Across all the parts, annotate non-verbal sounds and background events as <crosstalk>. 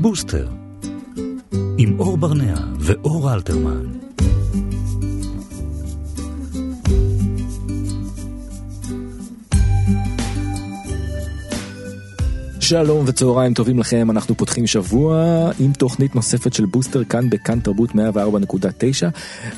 בוסטר, עם אור ברנע ואור אלתרמן. שלום וצהריים טובים לכם, אנחנו פותחים שבוע עם תוכנית נוספת של בוסטר כאן בכאן תרבות 104.9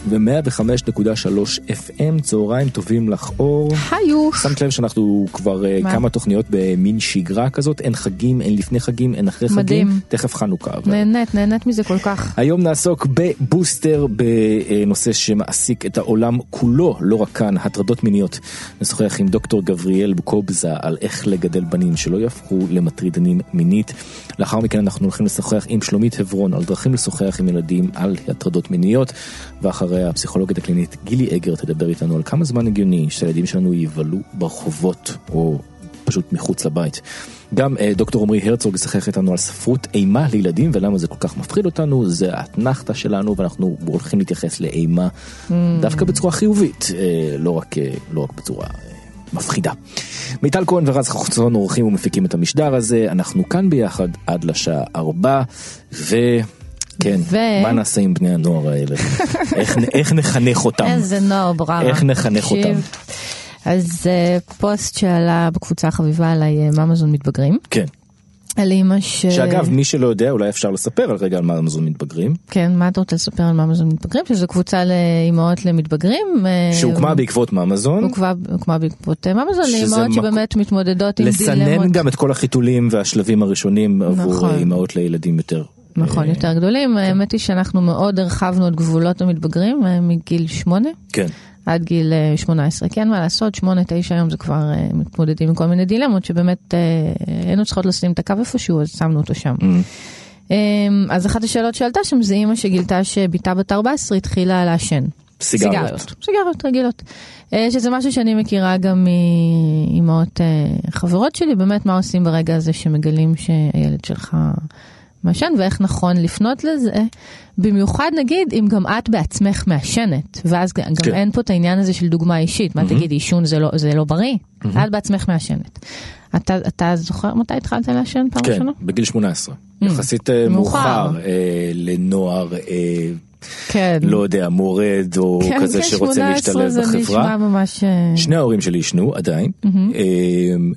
ו-105.3 FM, צהריים טובים לך אור. היו. שמת לב שאנחנו כבר uh, כמה תוכניות במין שגרה כזאת, אין חגים, אין לפני חגים, אין אחרי מדהים. חגים, תכף חנוכה. אבל... נהנית, נהנית מזה כל כך. היום נעסוק בבוסטר בנושא שמעסיק את העולם כולו, לא רק כאן, הטרדות מיניות. נשוחח עם דוקטור גבריאל קובזה על איך לגדל בנים שלא יהפכו למטרידנים מינית. לאחר מכן אנחנו הולכים לשוחח עם שלומית חברון על דרכים לשוחח עם ילדים על הטרדות מיניות. ואחריה הפסיכולוגית הקלינית גילי אגר תדבר איתנו על כמה זמן הגיוני שהילדים שלנו יבלו ברחובות או פשוט מחוץ לבית. גם אה, דוקטור עמרי הרצוג ישחק איתנו על ספרות אימה לילדים ולמה זה כל כך מפחיד אותנו, זה האתנחתא שלנו ואנחנו הולכים להתייחס לאימה mm. דווקא בצורה חיובית, אה, לא רק, אה, לא רק בצורה מפחידה. מיטל כהן ורז חוצון עורכים ומפיקים את המשדר הזה, אנחנו כאן ביחד עד לשעה ארבע, ו... כן, ו- מה נעשה עם בני הנוער האלה? <laughs> איך, איך נחנך אותם? איזה נוער ברמה. איך נחנך. אותם? אז אה, פוסט שעלה בקבוצה החביבה עליי אה, ממזון מתבגרים. כן. על אימא ש... שאגב, מי שלא יודע, אולי אפשר לספר על רגע על מה אמזון מתבגרים. כן, מה אתה רוצה לספר על ממזון מתבגרים? שזו קבוצה לאימהות למתבגרים. אה, שהוקמה בעקבות מאמזון. הוקמה, הוקמה בעקבות אה, שזה לאימהות מק- שבאמת מתמודדות עם דילמות. לסנן גם את כל החיתולים והשלבים הראשונים עבור נכון. אימהות לילדים יותר. נכון, אה, יותר גדולים. האמת היא שאנחנו מאוד הרחבנו את גבולות המתבגרים מגיל שמונה. כן. עד גיל אה, 18. כן, מה לעשות, 8-9 היום זה כבר אה, מתמודדים עם כל מיני דילמות שבאמת אה, היינו צריכות לשים את הקו איפשהו, אז שמנו אותו שם. Mm. אה, אז אחת השאלות שעלתה שם זה אימא שגילתה שבתה בת 14 התחילה לעשן. סיגריות. סיגריות רגילות. אה, שזה משהו שאני מכירה גם מאימהות חברות שלי, באמת מה עושים ברגע הזה שמגלים שהילד שלך מעשן ואיך נכון לפנות לזה, במיוחד נגיד אם גם את בעצמך מעשנת, ואז גם כן. אין פה את העניין הזה של דוגמה אישית, מה תגידי, עישון זה לא, זה לא בריא? את בעצמך מעשנת. אתה, אתה זוכר מתי התחלת לעשן פעם כן, ראשונה? בגיל 18. יחסית אה, מאוחר. מאוחר אה, לנוער, אה, כן. לא יודע, מורד או כן, כזה כן, שרוצה 18 להשתלב זה בחברה. נשמע ממש... אה, שני ההורים שלי עישנו עדיין, אמ,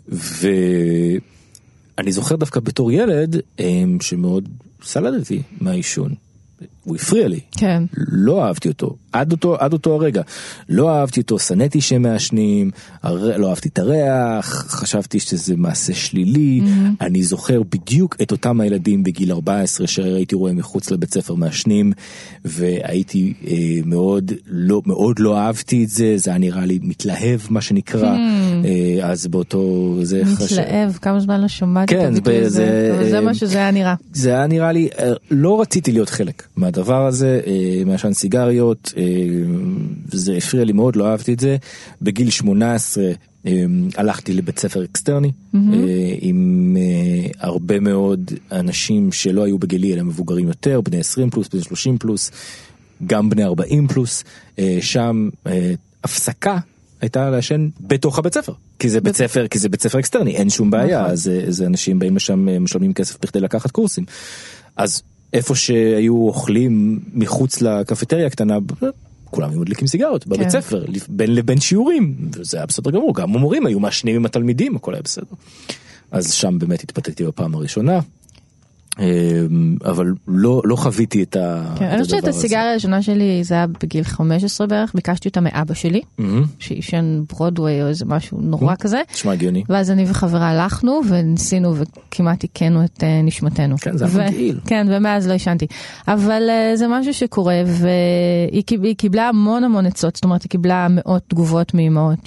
ואני זוכר דווקא בתור ילד אמ, שמאוד סלדתי מהעישון. הוא הפריע לי, כן. לא אהבתי אותו, עד אותו, עד אותו הרגע. לא אהבתי אותו, שנאתי שמעשנים, הר... לא אהבתי את הריח, חשבתי שזה מעשה שלילי. אני זוכר בדיוק את אותם הילדים בגיל 14 שהייתי רואה מחוץ לבית ספר מעשנים, והייתי אה, מאוד, לא, מאוד לא אהבתי את זה, זה היה נראה לי מתלהב מה שנקרא, אה, אז באותו... זה מתלהב, כמה זמן לא שמעתי כן, את הביטוי זה- הזה, אבל זה אה, מה שזה היה נראה. זה היה נראה לי, אה, לא רציתי להיות חלק מהדבר הזה, אה, מעשן סיגריות, אה, זה הפריע לי מאוד, לא אהבתי את זה. בגיל 18 אה, הלכתי לבית ספר אקסטרני, אה, עם אה, הרבה מאוד אנשים שלא היו בגילי אלא מבוגרים יותר, בני 20 פלוס, בני 30 פלוס, גם בני 40 פלוס, אה, שם אה, הפסקה. הייתה לעשן בתוך הבית ספר כי זה בית ספר כי זה בית ספר אקסטרני אין שום בעיה נכון. אז אה, זה אנשים באים לשם אה, משלמים כסף בכדי לקחת קורסים. אז איפה שהיו אוכלים מחוץ לקפטריה הקטנה כולם היו מדליקים סיגרות בבית כן. ספר בין לבין שיעורים וזה היה בסדר גמור גם המורים היו מעשנים עם התלמידים הכל היה בסדר. אז שם באמת התפתיתי בפעם הראשונה. אה, אבל לא לא חוויתי את ה- כן, את אני חושבת שאת הדבר הזה. הסיגריה הראשונה שלי זה היה בגיל 15 בערך, ביקשתי אותה מאבא שלי. שעישן ברודוויי או איזה משהו נורא כזה. נשמע הגיוני. ואז אני וחברה הלכנו וניסינו וכמעט הכינו את אה, נשמתנו. כן, זה היה מגעיל. כן, ומאז לא עישנתי. אבל אה, זה משהו שקורה והיא קיב- היא קיבלה המון המון עצות, זאת אומרת היא קיבלה מאות תגובות מאמהות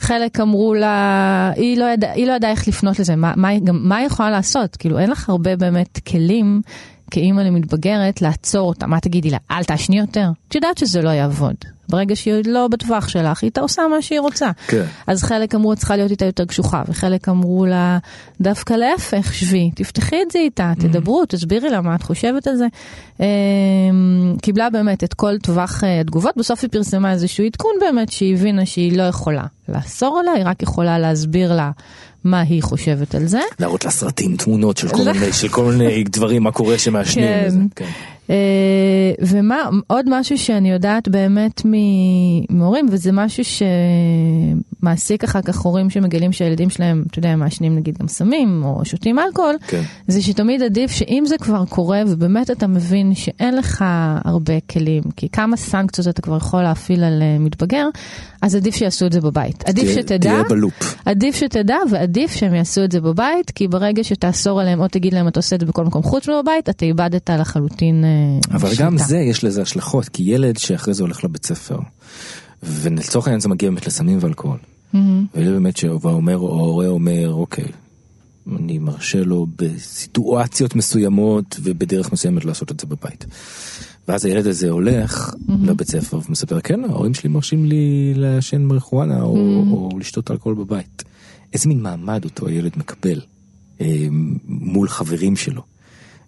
שחלק אמרו לה, היא לא ידעה היא לא ידעה איך לפנות לזה, מה, מה, גם, מה היא יכולה לעשות? כאילו אין לך הרבה באמת כלים. כאימא למתבגרת לעצור אותה, מה תגידי לה, אל תעשני יותר? את יודעת שזה לא יעבוד. ברגע שהיא לא בטווח שלך, היא עושה מה שהיא רוצה. כן. אז חלק אמרו את צריכה להיות איתה יותר קשוחה, וחלק אמרו לה דווקא להפך, שבי, תפתחי את זה איתה, תדברו, תסבירי לה מה את חושבת על זה. אמ, קיבלה באמת את כל טווח אה, התגובות, בסוף היא פרסמה איזשהו עדכון באמת שהיא הבינה שהיא לא יכולה לאסור עליה, היא רק יכולה להסביר לה מה היא חושבת על זה. להראות לה סרטים, תמונות של כל מיני, של כל מיני דברים, מה קורה שמעשנים. אה, ומה, עוד משהו שאני יודעת באמת ממורים, וזה משהו שמעסיק אחר כך הורים שמגלים שהילדים שלהם, אתה יודע, מעשנים נגיד גם סמים, או שותים אלכוהול, כן. זה שתמיד עדיף שאם זה כבר קורה, ובאמת אתה מבין שאין לך הרבה כלים, כי כמה סנקציות אתה כבר יכול להפעיל על אה, מתבגר, אז עדיף שיעשו את זה בבית. עדיף תהיה- שתדע, תהיה בלופ. עדיף שתדע ועדיף שהם יעשו את זה בבית, כי ברגע שתאסור עליהם או תגיד להם אתה עושה את זה בכל מקום חוץ מבבית, אתה איבדת לחלוטין אה, אבל. גם זה יש לזה השלכות, כי ילד שאחרי זה הולך לבית ספר, ולצורך העניין זה מגיע באמת לסמים ואלכוהול, וילד באמת שאומר, או ההורה אומר, אוקיי, אני מרשה לו בסיטואציות מסוימות ובדרך מסוימת לעשות את זה בבית. ואז הילד הזה הולך לבית ספר ומספר, כן, ההורים שלי מרשים לי לעשן מריחואנה או, או לשתות אלכוהול בבית. איזה מין מעמד אותו הילד מקבל אה, מול חברים שלו.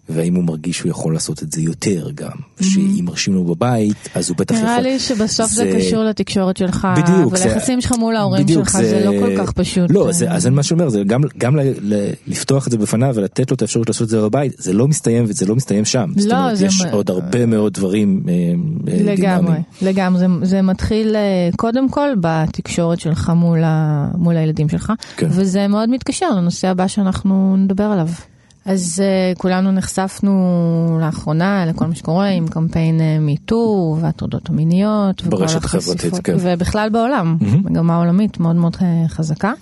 והאם הוא מרגיש שהוא יכול לעשות את זה יותר גם, שאם מרשים לו בבית, אז הוא בטח יכול. נראה לי שבסוף זה קשור לתקשורת שלך, בדיוק, וליחסים שלך מול ההורים שלך, זה לא כל כך פשוט. לא, זה, אז אני מה שאומר, זה גם, גם ל, ל, לפתוח את זה בפניו ולתת לו את האפשרות לעשות את זה בבית, זה לא מסתיים וזה לא מסתיים שם. זאת לא, אומרת, זה יש עוד הרבה מאוד דברים אה, אה, לגמרי. לגמרי, זה, זה מתחיל אה, קודם כל בתקשורת שלך מול הילדים שלך, כן. וזה מאוד מתקשר לנושא הבא שאנחנו נדבר עליו. אז uh, כולנו נחשפנו לאחרונה לכל מה שקורה עם קמפיין מיטו והטרדות המיניות. ברשת החברתית, כן. ובכלל בעולם, מהמם. מגמה עולמית מאוד מאוד אה, חזקה.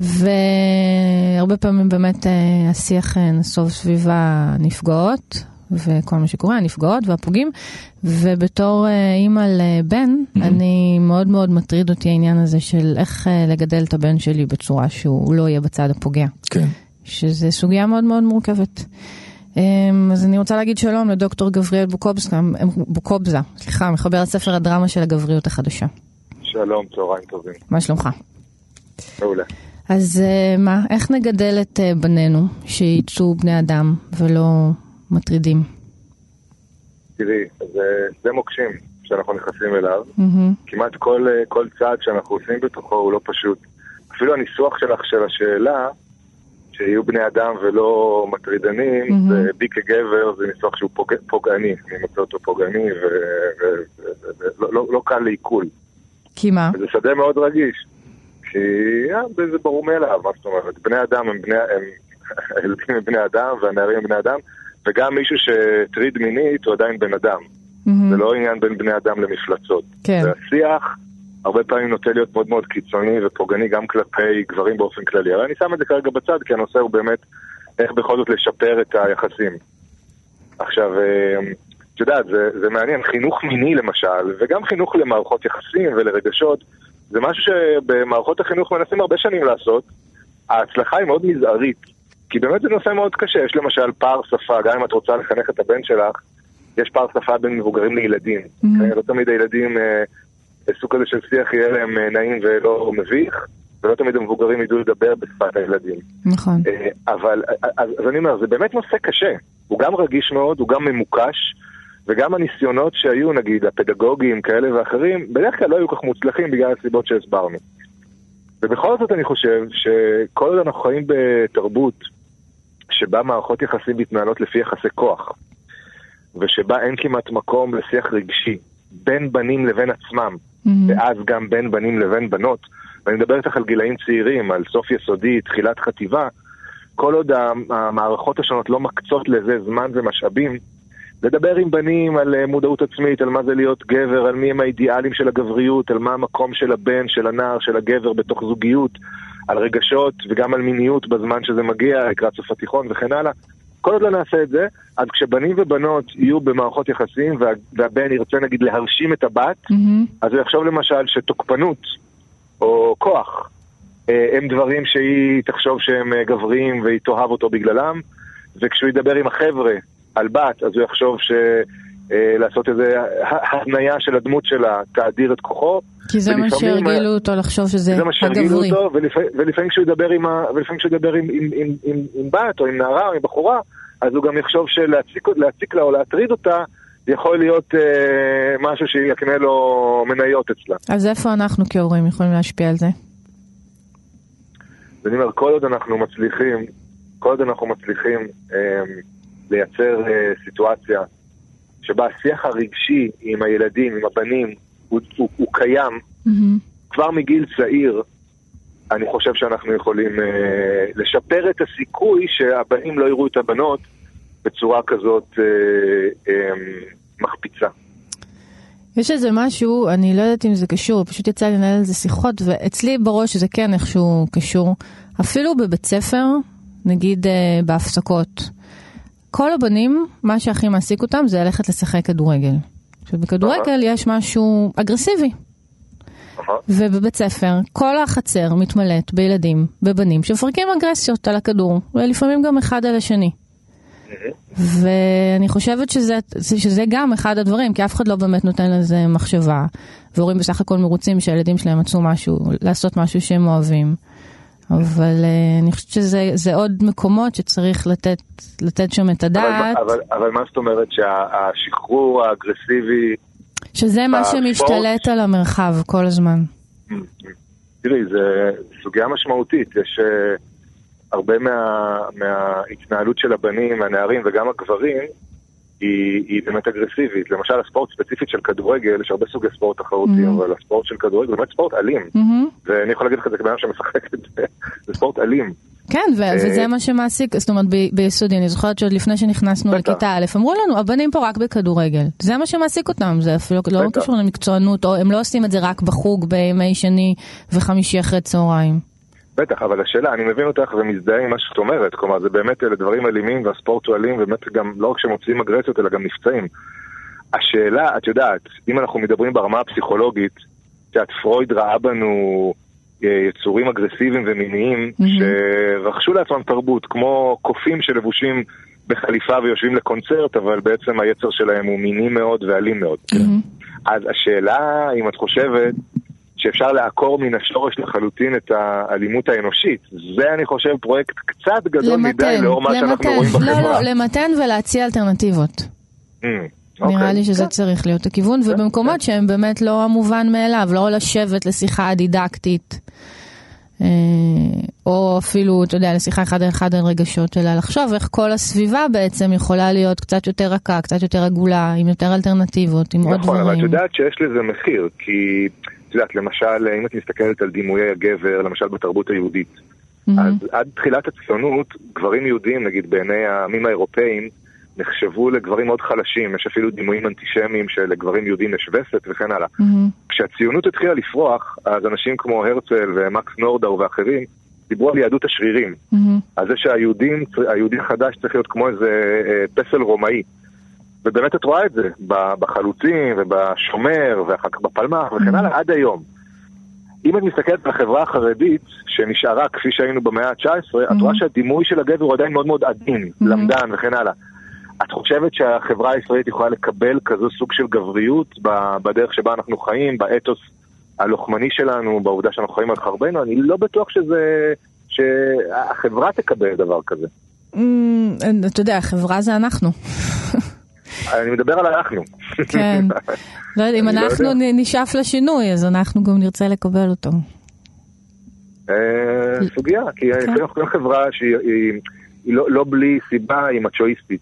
והרבה פעמים באמת אה, השיח אה, נסוב סביב הנפגעות וכל מה שקורה, הנפגעות והפוגעים. ובתור אה, אימא לבן, אני מאוד מאוד מטריד אותי העניין הזה של איך אה, לגדל את הבן שלי בצורה שהוא לא יהיה בצד הפוגע. כן. שזה סוגיה מאוד מאוד מורכבת. אמ, אז אני רוצה להגיד שלום לדוקטור גבריאל בוקובסקה, בוקובזה, סליחה, מחבר הספר הדרמה של הגבריות החדשה. שלום, צהריים טובים. מה שלומך? מעולה. אז אה, מה, איך נגדל את אה, בנינו שיצאו בני אדם ולא מטרידים? תראי, זה שדה מוקשים שאנחנו נכנסים אליו. מהמם, כמעט כל, אה, כל צעד שאנחנו עושים בתוכו הוא לא פשוט. אפילו הניסוח שלך של השאלה, שיהיו בני אדם ולא מטרידנים, מהמם. זה בי כגבר, זה ניסוח שהוא פוג, פוגעני. אני מוצא אותו פוגעני ולא לא, לא קל לעיכול. כי מה? וזה שדה מאוד רגיש. כי אה, זה ברור מאליו, מה זאת אומרת? בני אדם הם בני... הם... <laughs> הילדים הם בני אדם והנערים הם בני אדם, וגם מישהו שהטריד מינית הוא עדיין בן אדם. מהמם, זה לא עניין בין בני אדם למפלצות. כן. והשיח הרבה פעמים נוטה להיות מאוד מאוד קיצוני ופוגעני גם כלפי גברים באופן כללי. אבל אני שם את זה כרגע בצד, כי הנושא הוא באמת איך בכל זאת לשפר את היחסים. עכשיו, אה, את יודעת, זה, זה מעניין, חינוך מיני למשל, וגם חינוך למערכות יחסים ולרגשות, זה משהו שבמערכות החינוך מנסים הרבה שנים לעשות. ההצלחה היא מאוד מזערית, כי באמת זה נושא מאוד קשה. יש למשל פער שפה, גם אם את רוצה לחנך את הבן שלך, יש פער שפה בין מבוגרים לילדים. Mhm. כן? לא תמיד הילדים, אה, סוג כזה של שיח יהיה להם אה, נעים ולא מביך, ולא תמיד המבוגרים ידעו לדבר בשפת הילדים. נכון. אה, אבל, אז, אז אני אומר, זה באמת נושא קשה. הוא גם רגיש מאוד, הוא גם ממוקש, וגם הניסיונות שהיו, נגיד, הפדגוגיים כאלה ואחרים, בדרך כלל לא היו כך מוצלחים בגלל הסיבות שהסברנו. ובכל זאת אני חושב שכל עוד אנחנו חיים בתרבות שבה מערכות יחסים מתנהלות לפי יחסי כוח, ושבה אין כמעט מקום לשיח רגשי בין בנים לבין עצמם, מהמם, ואז גם בין בנים לבין בנות, ואני מדבר איתך על גילאים צעירים, על סוף יסודי, תחילת חטיבה, כל עוד המערכות השונות לא מקצות לזה זמן ומשאבים, לדבר עם בנים על אה, מודעות עצמית, על מה זה להיות גבר, על מי הם האידיאלים של הגבריות, על מה המקום של הבן, של הנער, של הגבר בתוך זוגיות, על רגשות וגם על מיניות בזמן שזה מגיע, לקראת סוף התיכון וכן הלאה. כל עוד לא נעשה את זה, אז כשבנים ובנות יהיו במערכות יחסים וה, והבן ירצה נגיד להרשים את הבת, מהמם, אז הוא יחשוב למשל שתוקפנות או כוח אה, הם דברים שהיא תחשוב שהם אה, גבריים והיא תאהב אותו בגללם, וכשהוא ידבר עם החבר'ה על בת, אז הוא יחשוב ש... אה, לעשות איזה התניה של הדמות שלה תאדיר את כוחו. כי זה מה שהרגילו אותו לחשוב שזה זה מה שהרגילו הגברי. אותו, ולפעמים, ולפעמים כשהוא ידבר, עם, ה, ולפעמים כשהוא ידבר עם, עם, עם, עם, עם בת או עם נערה או עם בחורה, אז הוא גם יחשוב שלהציק להציק לה או להטריד אותה יכול להיות אה, משהו שיקנה לו מניות אצלה. אז איפה אנחנו כהורים יכולים להשפיע על זה? ואני אומר, כל עוד אנחנו מצליחים, כל עוד אנחנו מצליחים אה, לייצר אה, סיטואציה שבה השיח הרגשי עם הילדים, עם הבנים, הוא, הוא, הוא קיים, מהמם. כבר מגיל צעיר, אני חושב שאנחנו יכולים אה, לשפר את הסיכוי שהבנים לא יראו את הבנות בצורה כזאת אה, אה, מחפיצה. יש איזה משהו, אני לא יודעת אם זה קשור, פשוט יצא לי לנהל על זה שיחות, ואצלי בראש זה כן איכשהו קשור. אפילו בבית ספר, נגיד אה, בהפסקות, כל הבנים, מה שהכי מעסיק אותם זה ללכת לשחק כדורגל. עכשיו בכדורגל יש משהו אגרסיבי. ובבית ספר כל החצר מתמלאת בילדים, בבנים, שמפרקים אגרסיות על הכדור, ולפעמים גם אחד על השני. ואני חושבת שזה, שזה גם אחד הדברים, כי אף אחד לא באמת נותן לזה מחשבה. והורים בסך הכל מרוצים שהילדים שלהם מצאו משהו, לעשות משהו שהם אוהבים. אבל uh, אני חושבת שזה זה עוד מקומות שצריך לתת, לתת שם את אבל, הדעת, אבל, אבל מה זאת אומרת שהשחרור האגרסיבי, שזה מה שמשתלט על המרחב כל הזמן. תראי, זה סוגיה משמעותית, יש uh, הרבה מה, מההתנהלות של הבנים, הנערים וגם הגברים, היא, היא באמת אגרסיבית. למשל, הספורט ספציפית של כדורגל, יש הרבה סוגי ספורט תחרותיים, אבל הספורט של כדורגל הוא באמת ספורט אלים. מהמם. ואני יכול להגיד לך את זה כבן שמשחק את זה, זה ספורט אלים. כן, ו- וזה מה שמעסיק, זאת אומרת ביסודי, אני זוכרת שעוד לפני שנכנסנו. לכיתה א', אמרו לנו, הבנים פה רק בכדורגל. זה מה שמעסיק אותם, זה אפילו לא. קשור למקצוענות, או הם לא עושים את זה רק בחוג בימי שני וחמישי אחרי צהריים. בטח, אבל השאלה, אני מבין אותך ומזדהה עם מה שאת אומרת, כלומר זה באמת אלה דברים אלימים והספורט הוא אלים, ובאמת גם לא רק שמוציאים אגרסיות אלא גם נפצעים. השאלה, את יודעת, אם אנחנו מדברים ברמה הפסיכולוגית, את יודעת, פרויד ראה בנו אה, יצורים אגרסיביים ומיניים שרכשו לעצמם תרבות, כמו קופים שלבושים בחליפה ויושבים לקונצרט, אבל בעצם היצר שלהם הוא מיני מאוד ואלים מאוד. אז השאלה, אם את חושבת שאפשר לעקור מן השורש לחלוטין את האלימות האנושית, זה אני חושב פרויקט קצת גדול מדי למתן, לאור מה שאנחנו למתן, רואים לא, בחברה. לא, למתן ולהציע אלטרנטיבות. Mm, נראה אוקיי. לי שזה צריך להיות הכיוון, ובמקומות שהם באמת לא המובן מאליו, לא לשבת לשיחה דידקטית, אה, או אפילו, אתה יודע, לשיחה אחד על אחד על רגשות, אלא לחשוב איך כל הסביבה בעצם יכולה להיות קצת יותר רכה, קצת יותר עגולה, עם יותר אלטרנטיבות, עם עוד נכון, אבל את דברים. יודעת שיש לזה מחיר, כי את יודעת, למשל, אם את מסתכלת על דימויי הגבר, למשל בתרבות היהודית, אז עד תחילת הציונות, גברים יהודים, נגיד בעיני העמים האירופאים, נחשבו לגברים מאוד חלשים, יש אפילו דימויים אנטישמיים שלגברים יהודים יש וסת וכן הלאה. מהמם. כשהציונות התחילה לפרוח, אז אנשים כמו הרצל ומקס נורדאו ואחרים דיברו על יהדות השרירים. מהמם. על זה שהיהודים, היהודי החדש צריך להיות כמו איזה אה, פסל רומאי. ובאמת את רואה את זה בחלוצים ובשומר ואחר כך בפלמ"ח וכן הלאה עד היום. אם את מסתכלת על החברה החרדית שנשארה כפי שהיינו במאה ה-19, את רואה שהדימוי של הגבר הוא עדיין מאוד מאוד עדין, למדן וכן הלאה. את חושבת שהחברה הישראלית יכולה לקבל כזו סוג של גבריות בדרך שבה אנחנו חיים, באתוס הלוחמני שלנו, בעובדה שאנחנו חיים על חרבנו? אני לא בטוח שזה... שהחברה תקבל דבר כזה. אתה יודע, חברה זה אנחנו. <laughs> אני מדבר על אנחנו. כן. <laughs> לא יודע, אם לא אנחנו נשאף לשינוי, אז אנחנו גם נרצה לקבל אותו. אה, סוגיה, כי כן. אנחנו כל חברה שהיא היא- היא לא לא בלי סיבה, היא מצ'ואיסטית.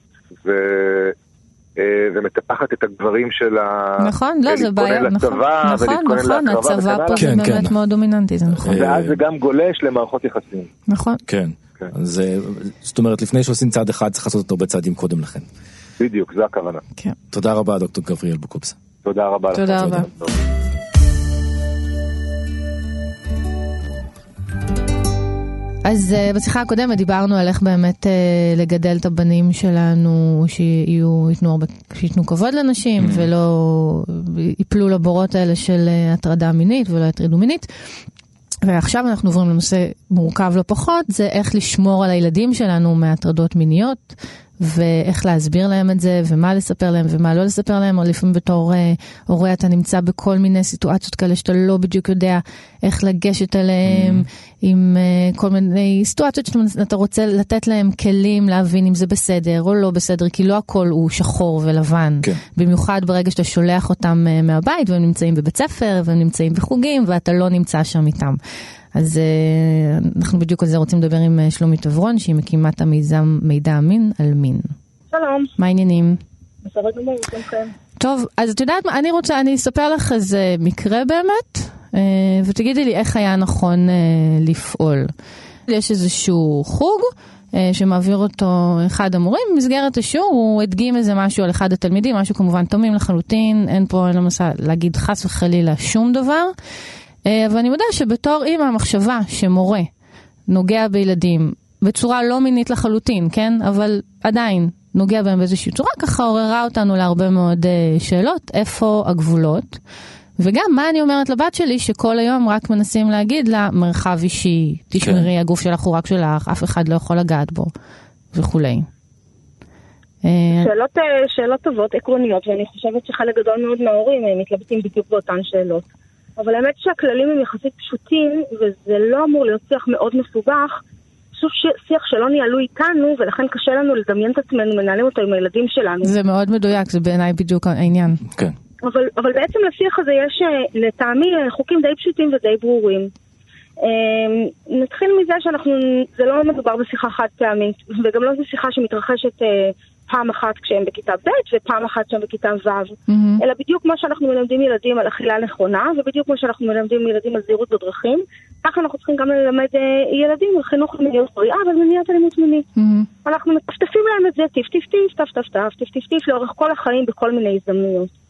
אה, ומטפחת את הגברים שלה. נכון, לא, זה בעיה, נכון, נכון, נכון, הצבא פה. זה כן, באמת כן. מאוד דומיננטי, זה נכון. ואז זה גם גולש למערכות יחסים. נכון. כן. אז אה, זאת אומרת, לפני שעושים צעד אחד, צריך לעשות אותו בצעדים קודם לכן. בדיוק, זו הכוונה. כן. תודה רבה, דוקטור גבריאל בוקובסה. תודה רבה לך. תודה רבה. אז uh, בשיחה הקודמת דיברנו על איך באמת uh, לגדל את הבנים שלנו, שיהיו, ייתנו, הרבה, שייתנו כבוד לנשים Mm. ולא ייפלו לבורות האלה של uh, הטרדה מינית ולא יטרידו מינית. ועכשיו אנחנו עוברים לנושא מורכב לא פחות, זה איך לשמור על הילדים שלנו מהטרדות מיניות, ואיך להסביר להם את זה, ומה לספר להם ומה לא לספר להם, או לפעמים בתור אה, הורה אתה נמצא בכל מיני סיטואציות כאלה שאתה לא בדיוק יודע איך לגשת אליהם, עם אה, כל מיני סיטואציות שאתה רוצה לתת להם כלים להבין אם זה בסדר או לא בסדר, כי לא הכל הוא שחור ולבן. כן. במיוחד ברגע שאתה שולח אותם אה, מהבית והם נמצאים בבית ספר והם נמצאים בחוגים ואתה לא נמצא שם איתם. אז אה, אנחנו בדיוק על זה רוצים לדבר עם שלומית עברון, שהיא מקימת המיזם מידע אמין על מין. שלום. מה העניינים? בסדר גמור, כולכם. טוב, אז את יודעת מה, אני רוצה, אני אספר לך איזה מקרה באמת, ותגידי לי איך היה נכון אה, לפעול. יש איזשהו חוג. אה, שמעביר אותו אחד המורים, במסגרת השיעור הוא הדגים איזה משהו על אחד התלמידים, משהו כמובן תמים לחלוטין, אין פה, אין למסע להגיד חס וחלילה שום דבר. אה, אבל אני מודה שבתור אימא המחשבה שמורה נוגע בילדים בצורה לא מינית לחלוטין, כן? אבל עדיין נוגע בהם באיזושהי צורה, ככה עוררה אותנו להרבה מאוד אה, שאלות, איפה הגבולות. וגם מה אני אומרת לבת שלי שכל היום רק מנסים להגיד לה מרחב אישי, תשמרי, הגוף שלך הוא רק שלך, אף אחד לא יכול לגעת בו וכולי. אה, שאלות, אה, שאלות טובות, עקרוניות, ואני חושבת שחלק גדול מאוד מההורים אה, מתלבטים בדיוק באותן שאלות. אבל האמת שהכללים הם יחסית פשוטים, וזה לא אמור להיות שיח מאוד מסובך, פשוט ש- שיח שלא ניהלו איתנו, ולכן קשה לנו לדמיין את עצמנו מנהלים אותו עם הילדים שלנו. זה מאוד מדויק, זה בעיניי בדיוק העניין. כן. אבל, אבל בעצם לשיח הזה יש אה, לטעמי אה, חוקים די פשוטים ודי ברורים. אה, נתחיל מזה שאנחנו, זה לא מדובר בשיחה חד פעמית, וגם לא זו שיחה שמתרחשת פעם אחת כשהם בכיתה ב' ופעם אחת כשהם בכיתה ו', מהמם. אלא בדיוק כמו שאנחנו מלמדים ילדים על אכילה נכונה, ובדיוק כמו שאנחנו מלמדים ילדים על זהירות בדרכים, ככה אנחנו צריכים גם ללמד אה, ילדים על חינוך למיניות בריאה ועל מניעת אלימות מינית. מהמם. אנחנו מטפטפים להם את זה טיף טיף טיף, טף טף טף, טיף טיף טיף, לאורך כל החיים בכל מיני הזדמנויות.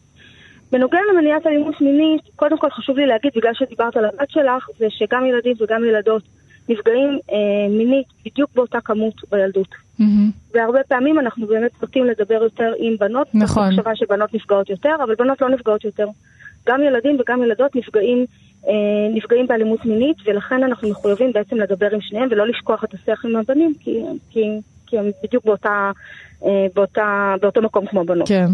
בנוגע למניעת אלימות מינית, קודם כל חשוב לי להגיד, בגלל שדיברת על הבת שלך, זה שגם ילדים וגם ילדות נפגעים אה, מינית בדיוק באותה כמות בילדות. מהמם. והרבה פעמים אנחנו באמת נוטים לדבר יותר עם בנות, נכון. מתוך מחשבה שבנות נפגעות יותר, אבל בנות לא נפגעות יותר. גם ילדים וגם ילדות נפגעים, אה, נפגעים באלימות מינית, ולכן אנחנו מחויבים בעצם לדבר עם שניהם ולא לשכוח את השיח עם הבנים, כי, כי, כי הם בדיוק באותה, אה, באותה, באותו מקום כמו הבנות. כן.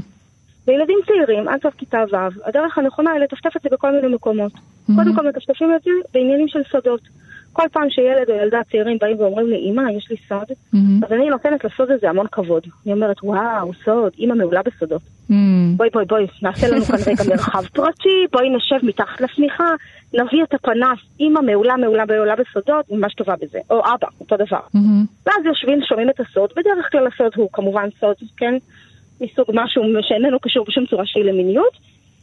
לילדים צעירים, עד סוף כיתה ו', הדרך הנכונה היא לטפטף את זה בכל מיני מקומות. קודם כל מטפטפים את זה בעניינים של סודות. כל פעם שילד או ילדה צעירים באים ואומרים לי, אמא, יש לי סוד, מהמם. אז אני נותנת לסוד הזה המון כבוד. אני אומרת, וואו, סוד, אמא מעולה בסודות. מהמם. בואי, בואי, בואי, נעשה לנו כאן רגע מרחב פרטי, בואי נשב מתחת לשמיכה, נביא את הפנס, אמא מעולה, מעולה, מעולה בסודות, ממש טובה בזה. או אבא, אותו דבר. מהמם. ואז יושבים, שומעים את הסוד, בדרך כלל הסוד הוא כמובן סוד, כן? מסוג משהו שאיננו קשור בשום צורה שהיא למיניות.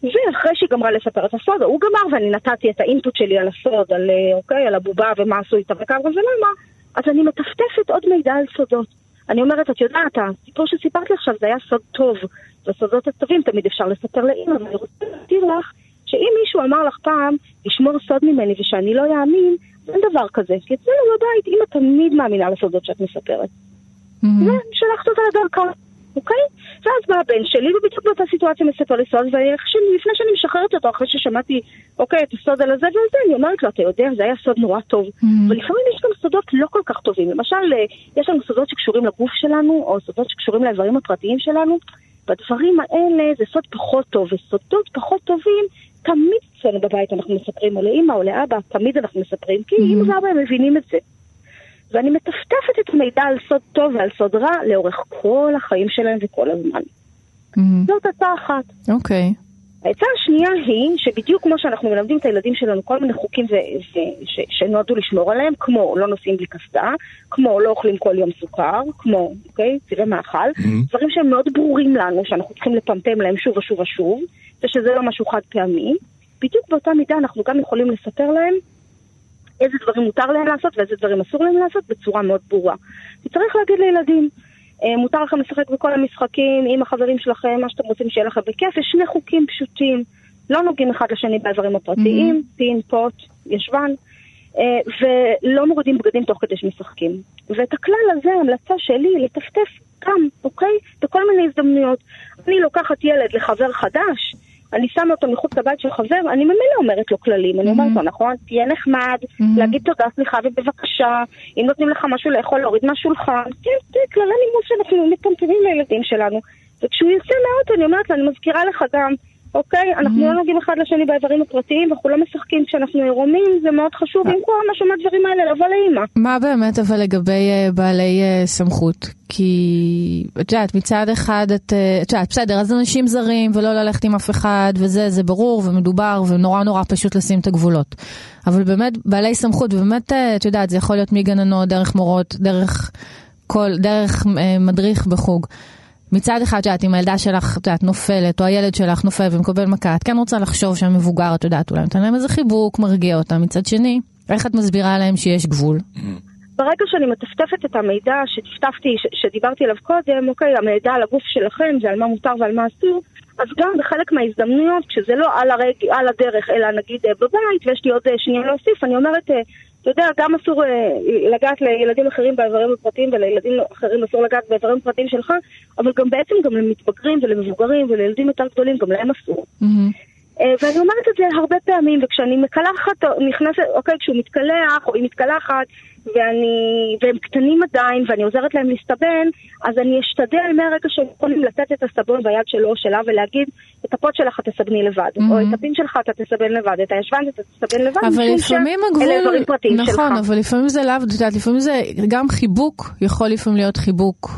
ואחרי שהיא גמרה לספר את הסוד, הוא גמר ואני נתתי את האינפוט שלי על הסוד, על, אה, אוקיי, על הבובה ומה עשו איתה וכמה ולמה, אז אני מטפטפת עוד מידע על סודות. אני אומרת, את יודעת, הסיפור שסיפרת לי עכשיו זה היה סוד טוב, והסודות הטובים תמיד אפשר לספר לאמא, ואני רוצה להזכיר לך שאם מישהו אמר לך פעם, לשמור סוד ממני ושאני לא יאמין, אין דבר כזה. כי אצלנו בבית אמא תמיד מאמינה לסודות שאת מספרת. מהמם. ושלחת אותה לדרכה, אוקיי? ואז בא הבן שלי, ובדיוק באותה סיטואציה מספר לי סוד, ולפני שאני משחררת אותו, אחרי ששמעתי, אוקיי, את הסוד על הזה ועל זה, אני אומרת לו, אתה יודע, זה היה סוד נורא טוב. Mhm. ולפעמים יש גם סודות לא כל כך טובים. למשל, אה, יש לנו סודות שקשורים לגוף שלנו, או סודות שקשורים לאיברים הפרטיים שלנו. בדברים האלה זה סוד פחות טוב, וסודות פחות טובים, תמיד אצלנו בבית אנחנו מספרים, או לאמא או לאבא, תמיד אנחנו מספרים, כי אמא ואבא הם מבינים את זה. ואני מטפטפת את המידע על סוד טוב ועל סוד רע לאורך כל החיים שלהם וכל הזמן. מהמם. זאת הצעה אחת. אוקיי. העצה השנייה היא שבדיוק כמו שאנחנו מלמדים את הילדים שלנו כל מיני חוקים ו- ו- ש- שנועדו לשמור עליהם, כמו לא נוסעים בלי קסדה, כמו לא אוכלים כל יום סוכר, כמו, אוקיי, צירי מאכל, דברים שהם מאוד ברורים לנו, שאנחנו צריכים לפמפם להם שוב ושוב ושוב, ושזה לא משהו חד פעמי, בדיוק באותה מידה אנחנו גם יכולים לספר להם איזה דברים מותר להם לעשות ואיזה דברים אסור להם לעשות בצורה מאוד ברורה. וצריך להגיד לילדים, אה, מותר לכם לשחק בכל המשחקים עם החברים שלכם, מה שאתם רוצים שיהיה לכם בכיף, יש שני חוקים פשוטים, לא נוגעים אחד לשני באיברים הפרטיים, פין, פוט, ישבן, אה, ולא מורידים בגדים תוך כדי שמשחקים. ואת הכלל הזה, ההמלצה שלי היא לטפטף גם, אוקיי? בכל מיני הזדמנויות. אני לוקחת ילד לחבר חדש, אני שמה אותו מחוץ לבית של חבר, אני ממילא אומרת לו כללים, אני אומרת לו, נכון, תהיה נחמד, להגיד תודה, סליחה ובבקשה, אם נותנים לך משהו לאכול, להוריד מהשולחן, כן, זה כללי נימוס שאנחנו מטמטמים לילדים שלנו. וכשהוא יוצא מהאוטו, אני אומרת לו, אני מזכירה לך גם, אוקיי? אנחנו Mm-hmm. לא נוגעים אחד לשני באיברים הפרטיים, אנחנו לא משחקים כשאנחנו עירומים, זה מאוד חשוב, אה. עם כל מה מהדברים האלה, לבוא לאימא. מה באמת אבל לגבי אה, בעלי אה, סמכות? כי את יודעת, מצד אחד את, אה, את יודעת, בסדר, אז אנשים זרים ולא ללכת עם אף אחד וזה, זה ברור ומדובר ונורא נורא פשוט לשים את הגבולות. אבל באמת בעלי סמכות, ובאמת, אה, את יודעת, זה יכול להיות מגננות, דרך מורות, דרך כל, דרך אה, מדריך בחוג. מצד אחד, את יודעת, אם הילדה שלך, את יודעת, נופלת, או הילד שלך נופל ומקבל מכה, את כן רוצה לחשוב שהמבוגר, את יודעת, אולי נותן להם איזה חיבוק, מרגיע אותם. מצד שני, איך את מסבירה להם שיש גבול? ברגע שאני מטפטפת את המידע שטפטפתי, ש- שדיברתי עליו קודם, אוקיי, המידע על הגוף שלכם זה על מה מותר ועל מה אסור, אז גם בחלק מההזדמנויות, כשזה לא על, הרג, על הדרך, אלא נגיד אה, בבית, ויש לי עוד אה, שנייה להוסיף, אני אומרת, אה, אתה יודע, גם אסור אה, לגעת לילדים אחרים באיברים הפרטיים, ולילדים אחרים אסור לגעת באיברים הפרטיים שלך, אבל גם בעצם גם למתבגרים ולמבוגרים ולילדים יותר גדולים, גם להם אסור. מהמם. אה, ואני אומרת את זה הרבה פעמים, וכשאני מקלחת, נכנסת, אוקיי, כשהוא מתקלח, או היא מתקלחת, ואני, והם קטנים עדיין, ואני עוזרת להם להסתבן, אז אני אשתדל מהרגע שהם יכולים לתת את הסבון ביד שלו או שלה, ולהגיד, את הפוט שלך תסבני לבד, Mhm. או את הפין שלך אתה תסבן לבד, את הישבן אתה תסבן לבד, אבל לפעמים הגבול, פרטיים שלך. נכון, אבל לפעמים זה לאו, את יודעת, לפעמים זה גם חיבוק, יכול לפעמים להיות חיבוק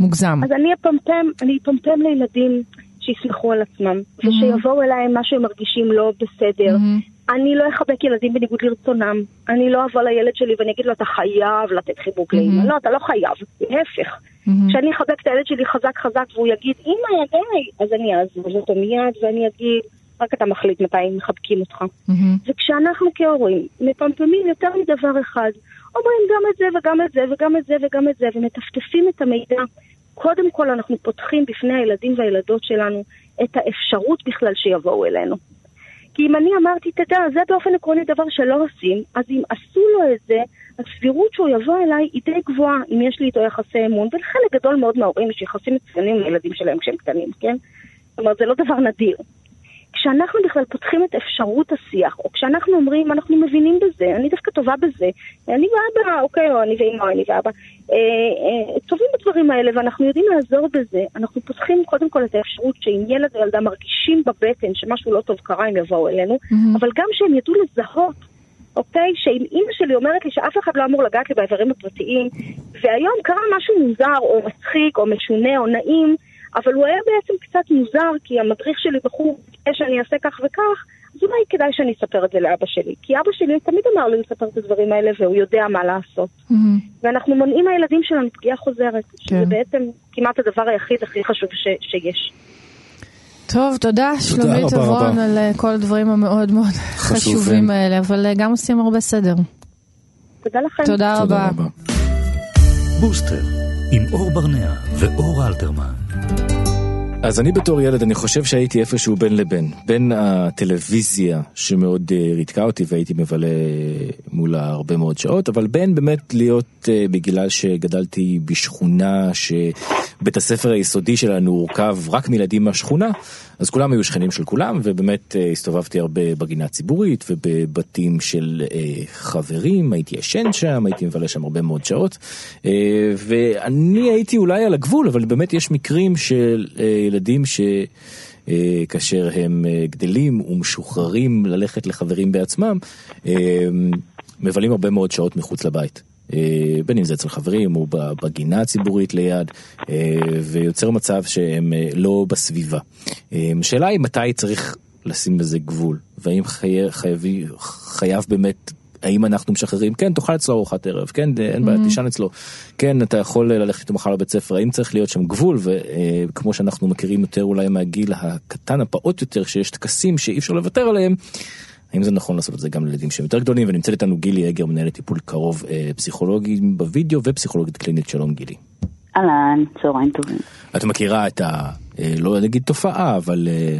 מוגזם. אז אני אפמפם, אני אפמפם לילדים שיסמכו על עצמם, ושיבואו אליי עם מה שהם מרגישים לא בסדר. מהמם. אני לא אחבק ילדים בניגוד לרצונם. אני לא אבוא לילד שלי ואני אגיד לו, אתה חייב לתת חיבוק לאמא. לא, אתה לא חייב, להפך. מהמם. כשאני אחבק את הילד שלי חזק חזק והוא יגיד, אמא, די, אז אני אעזוב אותו מיד ואני אגיד, רק אתה מחליט מתי מחבקים אותך. מהמם. וכשאנחנו כהורים מפמפמים יותר מדבר אחד, אומרים גם את זה וגם את זה וגם את זה וגם את זה, ומטפטפים את המידע, קודם כל אנחנו פותחים בפני הילדים והילדות שלנו את האפשרות בכלל שיבואו אלינו. כי אם אני אמרתי, תדע, זה באופן עקרוני דבר שלא עושים, אז אם עשו לו את זה, הסבירות שהוא יבוא אליי היא די גבוהה, אם יש לי איתו יחסי אמון, ולחלק גדול מאוד מההורים יש יחסים מצוינים עם הילדים שלהם כשהם קטנים, כן? זאת אומרת, זה לא דבר נדיר. כשאנחנו בכלל פותחים את אפשרות השיח, או כשאנחנו אומרים, אנחנו מבינים בזה, אני דווקא טובה בזה, אני ואבא, אוקיי, או אני ואמא, או אני ואבא, אה, אה, טובים בדברים האלה, ואנחנו יודעים לעזור בזה, אנחנו פותחים קודם כל את האפשרות שאם ילד או ילדה מרגישים בבטן שמשהו לא טוב קרה, הם יבואו אלינו, מהמם. אבל גם שהם ידעו לזהות, אוקיי, שאם אימא שלי אומרת לי שאף אחד לא אמור לגעת לי באיברים הפרטיים, והיום קרה משהו מוזר, או מצחיק, או משונה, או נעים, אבל הוא היה בעצם קצת מוזר, כי המדריך שלי בחור ביקש שאני אעשה כך וכך, אז אולי כדאי שאני אספר את זה לאבא שלי. כי אבא שלי תמיד אמר לי לספר את הדברים האלה, והוא יודע מה לעשות. מהמם. ואנחנו מונעים מהילדים שלנו פגיעה חוזרת, שזה כן. בעצם כמעט הדבר היחיד הכי חשוב ש- שיש. טוב, תודה שלומית רבה עברון רבה. על אה, כל הדברים המאוד מאוד חשובים. חשובים האלה, אבל אה, גם עושים הרבה סדר. תודה לכם. תודה רבה. בוסטר, עם אור ברנע ואור אלתרמן. אז אני בתור ילד, אני חושב שהייתי איפשהו בין לבין. בין הטלוויזיה שמאוד אה, ריתקה אותי והייתי מבלה מולה הרבה מאוד שעות, אבל בין באמת להיות, אה, בגלל שגדלתי בשכונה שבית הספר היסודי שלנו הורכב רק מילדים מהשכונה, אז כולם היו שכנים של כולם, ובאמת אה, הסתובבתי הרבה בגינה הציבורית ובבתים של אה, חברים, הייתי ישן שם, הייתי מבלה שם הרבה מאוד שעות, אה, ואני הייתי אולי על הגבול, אבל באמת יש מקרים של ילדים ש... כאשר הם גדלים ומשוחררים ללכת לחברים בעצמם, מבלים הרבה מאוד שעות מחוץ לבית. אה, בין אם זה אצל חברים או בגינה הציבורית ליד, אה, ויוצר מצב שהם אה, לא בסביבה. השאלה היא מתי צריך לשים לזה גבול, והאם חי... חייבי... חייב באמת האם אנחנו משחררים, כן, תאכל אצלו ארוחת ערב, כן, אין בעיה, תישן אצלו, כן, אתה יכול ללכת איתו מחר לבית ספר, האם צריך להיות שם גבול, וכמו שאנחנו מכירים יותר אולי מהגיל הקטן, הפעוט יותר, שיש טקסים שאי אפשר לוותר עליהם, האם זה נכון לעשות את זה גם לילדים שהם יותר גדולים, ונמצאת איתנו גילי אגר, מנהלת טיפול קרוב אה, פסיכולוגים בווידאו ופסיכולוגית קלינית, שלום גילי. אהלן, צהריים טובים. את מכירה את ה... אה, לא נגיד תופעה, אבל אה,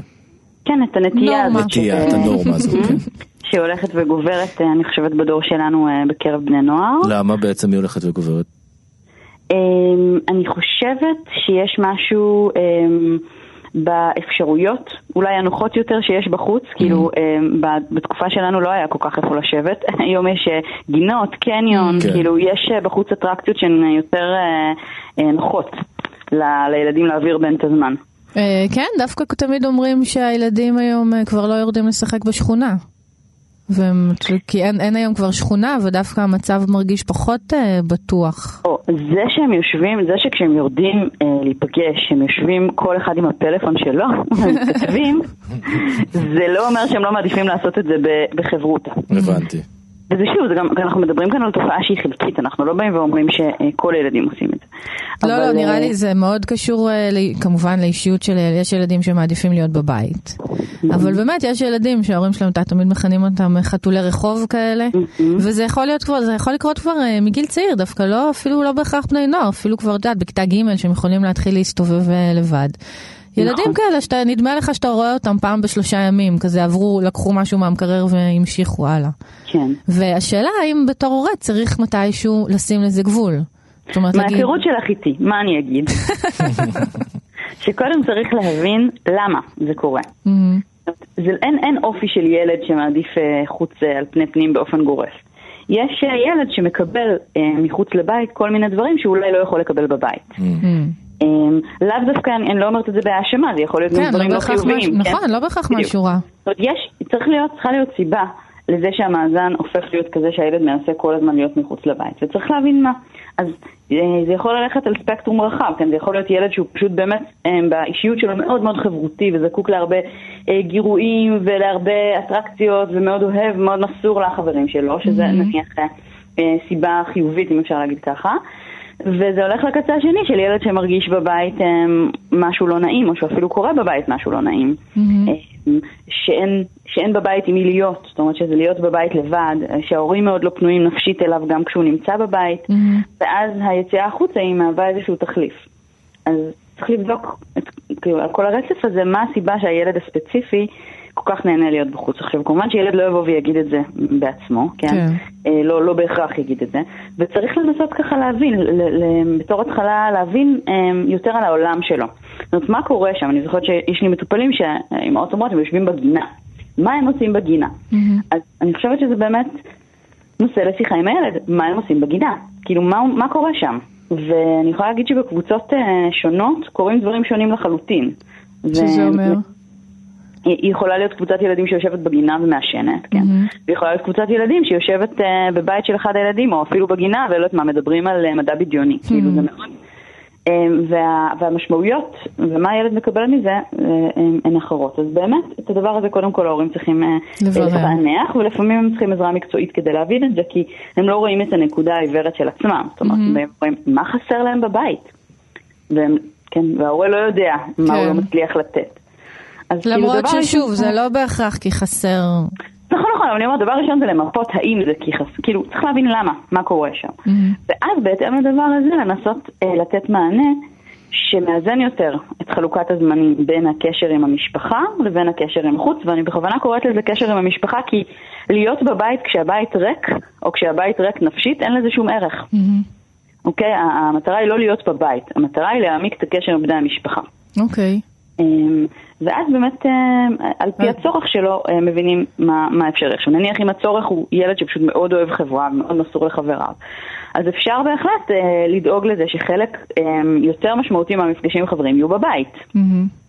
כן, את הנטייה נורמה. הזאת. נטייה, ש- את הנורמה הזו, <laughs> כן. שהולכת וגוברת, אה, אני חושבת, בדור שלנו בקרב בני נוער. למה בעצם היא הולכת וגוברת? אמ, אני חושבת שיש משהו אמ, באפשרויות, אולי הנוחות יותר שיש בחוץ, כאילו אמ, ב- בתקופה שלנו לא היה כל כך איפה לשבת, <laughs> היום יש אה, גינות, קניון, כן. כאילו יש אה, בחוץ אטרקציות שהן יותר אה, אה, נוחות ל- לילדים להעביר בהן את הזמן. אה, כן, דווקא תמיד אומרים שהילדים היום אה, כבר לא יורדים לשחק בשכונה. והם, כי אין, אין היום כבר שכונה, ודווקא המצב מרגיש פחות אה, בטוח. או, זה שהם יושבים, זה שכשהם יורדים אה, להיפגש, הם יושבים כל אחד עם הפלאפון שלו, <laughs> ומתכתבים, <laughs> זה לא אומר שהם לא מעדיפים לעשות את זה ב- בחברותא. הבנתי. וזה שוב, זה גם, אנחנו מדברים כאן על תופעה שהיא חלקית, אנחנו לא באים ואומרים שכל הילדים עושים את זה. לא, אבל, לא, נראה אה, לי זה מאוד קשור אה, כמובן לאישיות של. יש ילדים שמעדיפים להיות בבית. אבל באמת, יש ילדים שההורים שלהם, אתה תמיד מכנים אותם חתולי רחוב כאלה, וזה יכול להיות כבר, זה יכול לקרות כבר אה, מגיל צעיר, דווקא לא, אפילו לא בהכרח בני נוער, אפילו כבר, את יודעת, בכיתה ג' שהם יכולים להתחיל להסתובב אה, לבד. ילדים נכון. כאלה שאתה, נדמה לך שאתה רואה אותם פעם בשלושה ימים, כזה עברו, לקחו משהו מהמקרר והמשיכו הלאה. כן. והשאלה האם בתור הורה צריך מתישהו לשים לזה גבול. זאת אומרת, להגיד, מההיכרות שלך איתי, מה אני אגיד? <laughs> שקודם צריך להבין למה זה קורה. זה, אין, אין אופי של ילד שמעדיף אה, חוץ אה, על פני פנים באופן גורף. יש אה, ילד שמקבל אה, מחוץ לבית כל מיני דברים שאולי לא יכול לקבל בבית. מהמם. אה, לאו דווקא, אני, לא אומרת את זה בהאשמה, זה יכול להיות כן, דברים לא לא בהכרח חיוביים. כן? נכון, לא בהכרח. משהו רע. יש, צריכה להיות סיבה לזה שהמאזן הופך להיות כזה שהילד מנסה כל הזמן להיות מחוץ לבית, וצריך להבין מה. אז אה, זה יכול ללכת על ספקטרום רחב, כן? זה יכול להיות ילד שהוא פשוט באמת אה, באישיות שלו מאוד מאוד חברותי וזקוק להרבה אה, גירויים ולהרבה אטרקציות ומאוד אוהב, מאוד מסור לחברים שלו, שזה נניח אה, אה, סיבה חיובית אם אפשר להגיד ככה. וזה הולך לקצה השני של ילד שמרגיש בבית אה, משהו לא נעים, או שאפילו קורה בבית משהו לא נעים. אה, שאין, שאין בבית עם מי להיות, זאת אומרת שזה להיות בבית לבד, שההורים מאוד לא פנויים נפשית אליו גם כשהוא נמצא בבית, מהמם. ואז היציאה החוצה היא מהווה איזשהו תחליף. אז צריך לבדוק את, כאילו, על כל הרצף הזה, מה הסיבה שהילד הספציפי כל כך נהנה להיות בחוץ. עכשיו, כמובן שילד לא יבוא ויגיד את זה בעצמו, כן? כן. אה, לא, לא בהכרח יגיד את זה, וצריך לנסות ככה להבין, ל, ל, בתור התחלה להבין אה, יותר על העולם שלו. זאת אומרת, מה קורה שם? אני זוכרת שיש לי מטופלים שאימהות אומרות, הם יושבים בגינה. מה הם עושים בגינה? מהמם. אז אני חושבת שזה באמת נושא לשיחה עם הילד, מה הם עושים בגינה? כאילו, מה, מה קורה שם? ואני יכולה להגיד שבקבוצות אה, שונות קורים דברים שונים לחלוטין. שזה ו- אומר? היא יכולה להיות קבוצת ילדים שיושבת בגינה ומעשנת, כן? מהמם. והיא יכולה להיות קבוצת ילדים שיושבת אה, בבית של אחד הילדים, או אפילו בגינה, ולא יודעת מה, מדברים על אה, מדע בדיוני. כאילו זה מאוד... אה, וה, והמשמעויות, ומה הילד מקבל מזה, אה, הן- אחרות. אז באמת, את הדבר הזה קודם כל ההורים צריכים. לפענח, ולפעמים הם צריכים עזרה מקצועית כדי להבין את זה, כי הם לא רואים את הנקודה העיוורת של עצמם. זאת אומרת, הם רואים מה חסר להם בבית. והם, כן, וההורה לא יודע מה הוא כן. לא מצליח לתת. אז כאילו, למרות דבר ששוב, ראשון- זה לא בהכרח כי חסר... נכון, נכון, אבל אני אומרת, דבר ראשון זה למפות האם זה כי חס... כאילו, צריך להבין למה, מה קורה שם. ואז בהתאם לדבר הזה לנסות אה, לתת מענה שמאזן יותר את חלוקת הזמנים בין הקשר עם המשפחה לבין הקשר עם החוץ, ואני בכוונה קוראת לזה קשר עם המשפחה, כי להיות בבית כשהבית ריק, או כשהבית ריק נפשית, אין לזה שום ערך. מהמם. אוקיי? המטרה היא לא להיות בבית, המטרה היא להעמיק את הקשר עם בני המשפחה. אוקיי. אמ, ואז באמת, אמ, על פי אה. הצורך שלו, אה, מבינים מה, מה אפשרי. עכשיו, נניח אם הצורך הוא ילד שפשוט מאוד אוהב חברה ומאוד מסור לחבריו, אז אפשר בהחלט אה, לדאוג לזה שחלק אה, יותר משמעותי מהמפגשים עם חברים יהיו בבית. מהמם.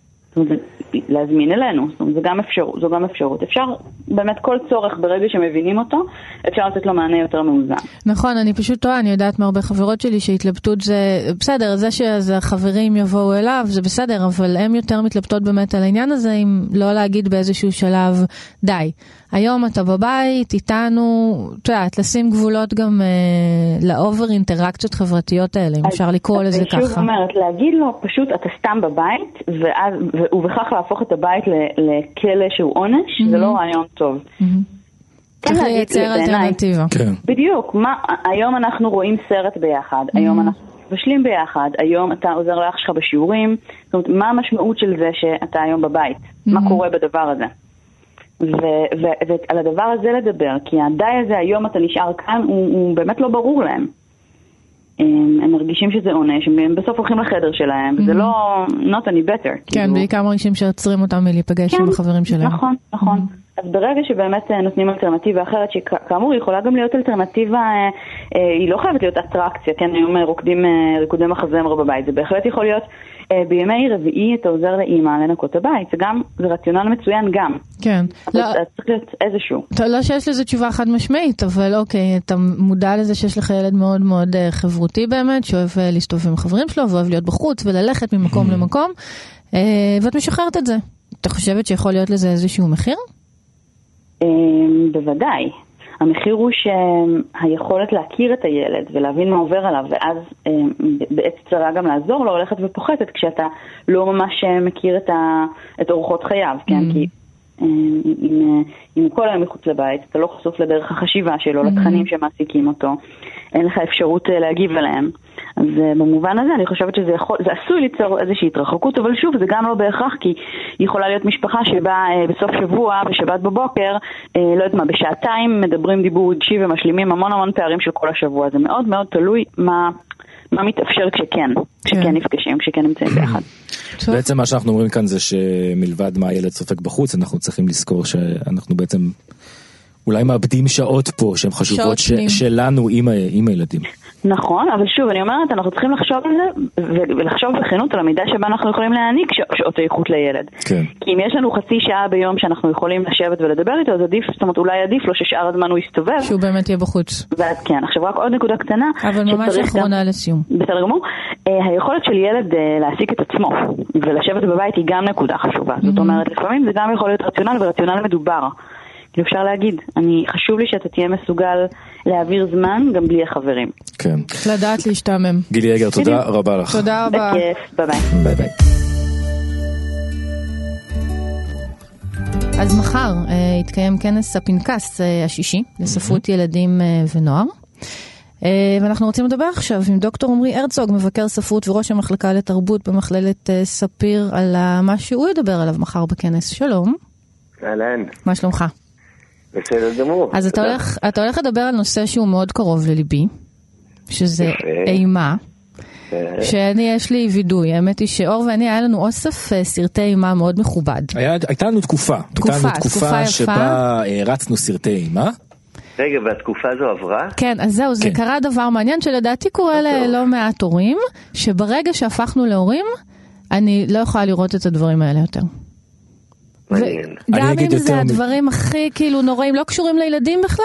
להזמין אלינו, זאת אומרת, זו גם אפשרות, זו גם אפשרות. אפשר, באמת כל צורך, ברגע שמבינים אותו, אפשר לתת לו מענה יותר מאוזן. נכון, אני פשוט טועה, אני יודעת מהרבה חברות שלי שהתלבטות זה, בסדר, זה שהחברים יבואו אליו זה בסדר, אבל הן יותר מתלבטות באמת על העניין הזה, אם לא להגיד באיזשהו שלב, די, היום אתה בבית, איתנו, את יודעת, לשים גבולות גם אה, לאובר אינטראקציות חברתיות האלה, אם אז- אפשר לקרוא לזה אני שוב ככה. אומרת, להגיד לו, פשוט אתה סתם בבית, ואז, ו- ובכך להפוך את הבית ל- לכלא שהוא עונש, זה לא רעיון טוב. כן צריך לייצר. אלטרנטיבה. כן. בדיוק, מה, היום אנחנו רואים סרט ביחד, היום אנחנו מבשלים ביחד, היום אתה עוזר לאח שלך בשיעורים, זאת אומרת, מה המשמעות של זה שאתה היום בבית? מה קורה בדבר הזה? ועל הדבר הזה לדבר, כי הדי הזה, היום אתה נשאר כאן, הוא, הוא באמת לא ברור להם. הם, הם מרגישים שזה עונש, הם בסוף הולכים לחדר שלהם, וזה לא not any better. כן, כאילו. בעיקר מרגישים שעוצרים אותם מלהיפגש עם החברים שלהם. נכון, נכון. אז ברגע שבאמת אה, נותנים אלטרנטיבה אחרת, שכאמור היא יכולה גם להיות אלטרנטיבה, אה, אה, היא לא חייבת להיות אטרקציה, כן, היום רוקדים ריקודי מחזמר בבית, זה בהחלט יכול להיות בימי רביעי אתה עוזר לאימא לנקות הבית, זה גם, זה רציונל מצוין גם. כן. לא, צריך להיות איזשהו. לא שיש לזה תשובה חד משמעית, אבל אוקיי, אתה מודע לזה שיש לך ילד מאוד מאוד חברותי באמת, שאוהב להסתובב עם החברים שלו, ואוהב להיות בחוץ וללכת ממקום למקום, ואת משחררת את זה. אתה חושבת שיכול להיות לזה איזשהו מחיר? אמ, בוודאי. המחיר הוא שהיכולת להכיר את הילד ולהבין מה עובר עליו, ואז אמ, בעת קצרה גם לעזור לו, הולכת ופוחתת כשאתה לא ממש אה, מכיר את, ה, את אורחות חייו, כן? Mm-hmm. כי אמ, אם, אם הוא כל היום מחוץ לבית, אתה לא חשוף לדרך החשיבה שלו, mm-hmm. לתכנים שמעסיקים אותו, אין לך אפשרות אה, להגיב עליהם. אז אה, במובן הזה אני חושבת שזה יכול, זה עשוי ליצור איזושהי התרחקות, אבל שוב, זה גם לא בהכרח, כי יכולה להיות משפחה שבה אה, בסוף שבוע, בשבת בבוקר, אה, לא יודעת מה, בשעתיים מדברים דיבור רגשי ומשלימים המון המון פערים של כל השבוע. זה מאוד מאוד תלוי מה, מה מתאפשר כשכן, כשכן כן. נפגשים, כשכן נמצאים ביחד. <clears throat> בעצם מה שאנחנו אומרים כאן זה שמלבד מה הילד סופג בחוץ, אנחנו צריכים לזכור שאנחנו בעצם אולי מאבדים שעות פה שהן חשובות ש, שלנו עם, עם הילדים. נכון, אבל שוב, אני אומרת, אנחנו צריכים לחשוב על זה, ולחשוב בכנות על המידה שבה אנחנו יכולים להעניק שעות איכות לילד. כן. כי אם יש לנו חצי שעה ביום שאנחנו יכולים לשבת ולדבר איתו, אז עדיף, זאת אומרת, אולי עדיף לו ששאר הזמן הוא יסתובב. שהוא באמת יהיה בחוץ. ואז כן, עכשיו רק עוד נקודה קטנה. אבל ממש אחרונה גם... לסיום. בסדר גמור. אה, היכולת של ילד אה, להעסיק את עצמו ולשבת בבית היא גם נקודה חשובה. זאת mm-hmm. אומרת, לפעמים זה גם יכול להיות רציונל ורציונל מדובר. כאילו אפשר להגיד, אני, חשוב לי שאתה תהיה מסוגל להעביר זמן גם בלי החברים. כן. לדעת להשתעמם. גילי אגר, תודה רבה לך. תודה רבה. בכיף, ביי ביי. ביי ביי. אז מחר אה, יתקיים כנס הפנקס אה, השישי לספרות אהמ. ילדים אה, ונוער. אה, ואנחנו רוצים לדבר עכשיו עם דוקטור עמרי הרצוג, מבקר ספרות וראש המחלקה לתרבות במכללת אה, ספיר, על מה שהוא ידבר עליו מחר בכנס. שלום. אהלן. מה שלומך? בסדר גמור. אז אתה הולך, אתה הולך לדבר על נושא שהוא מאוד קרוב לליבי, שזה יפה. אימה. שאני, יש לי וידוי, האמת היא שאור ואני, היה לנו אוסף אה, סרטי אימה מאוד מכובד. היה, הייתה לנו תקופה. תקופה, הייתה לנו תקופה, תקופה יפה. שבה הרצנו אה, סרטי אימה. רגע, והתקופה הזו עברה? כן, אז זהו, זה כן. קרה דבר מעניין שלדעתי קורה ללא מעט הורים, שברגע שהפכנו להורים, אני לא יכולה לראות את הדברים האלה יותר. מעניין. גם אם זה הדברים הכי כאילו נוראים, לא קשורים לילדים בכלל,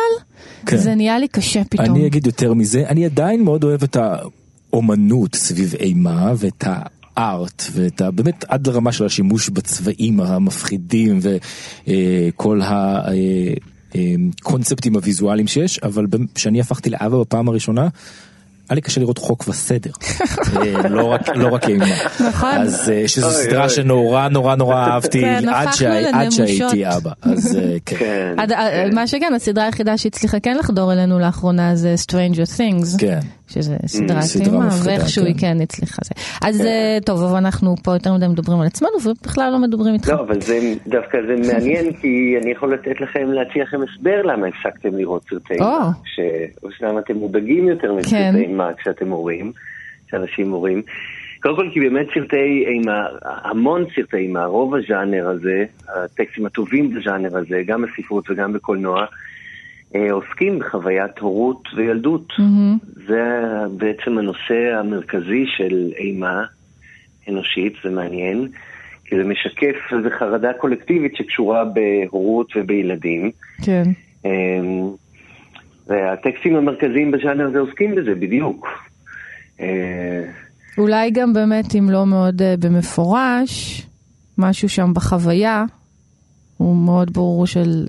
כן. זה נהיה לי קשה פתאום. אני אגיד יותר מזה, אני עדיין מאוד אוהב את האומנות סביב אימה ואת הארט ואת ה... באמת עד לרמה של השימוש בצבעים המפחידים וכל ה... קונספטים הוויזואליים שיש, אבל כשאני הפכתי לאבא בפעם הראשונה, היה לי קשה לראות חוק וסדר, <laughs> אה, לא רק לא רק אימה. נכון. אז אה, שזו סדרה שנורא נורא נורא אהבתי כן, עד שהייתי אבא. אז אה, <laughs> כן. כן. מה שכן, הסדרה היחידה שהצליחה כן לחדור אלינו לאחרונה זה Stranger Things. כן. שזה סדרת אימה, ואיכשהו היא כן הצליחה. אז כן. טוב, אבל אנחנו פה יותר מדי מדברים על עצמנו, ובכלל לא מדברים איתך. לא, אבל זה דווקא זה מעניין, <laughs> כי אני יכול לתת לכם, להציע לכם הסבר למה הפסקתם לראות סרטי אימה. או שלמה אתם מודאגים יותר מסרטי כן. אימה כשאתם הורים, כשאנשים הורים. קודם כל כי באמת סרטי אימה, המון סרטי אימה, רוב הז'אנר הזה, הטקסטים הטובים בז'אנר הזה, גם בספרות וגם בקולנוע, אה, עוסקים בחוויית הורות וילדות. Mm-hmm. זה בעצם הנושא המרכזי של אימה אנושית, זה מעניין, כי זה משקף איזו חרדה קולקטיבית שקשורה בהורות ובילדים. כן. אמ, והטקסטים המרכזיים בז'אנר הזה עוסקים בזה בדיוק. אה, אולי גם באמת, אם לא מאוד אה, במפורש, משהו שם בחוויה, הוא מאוד ברור של,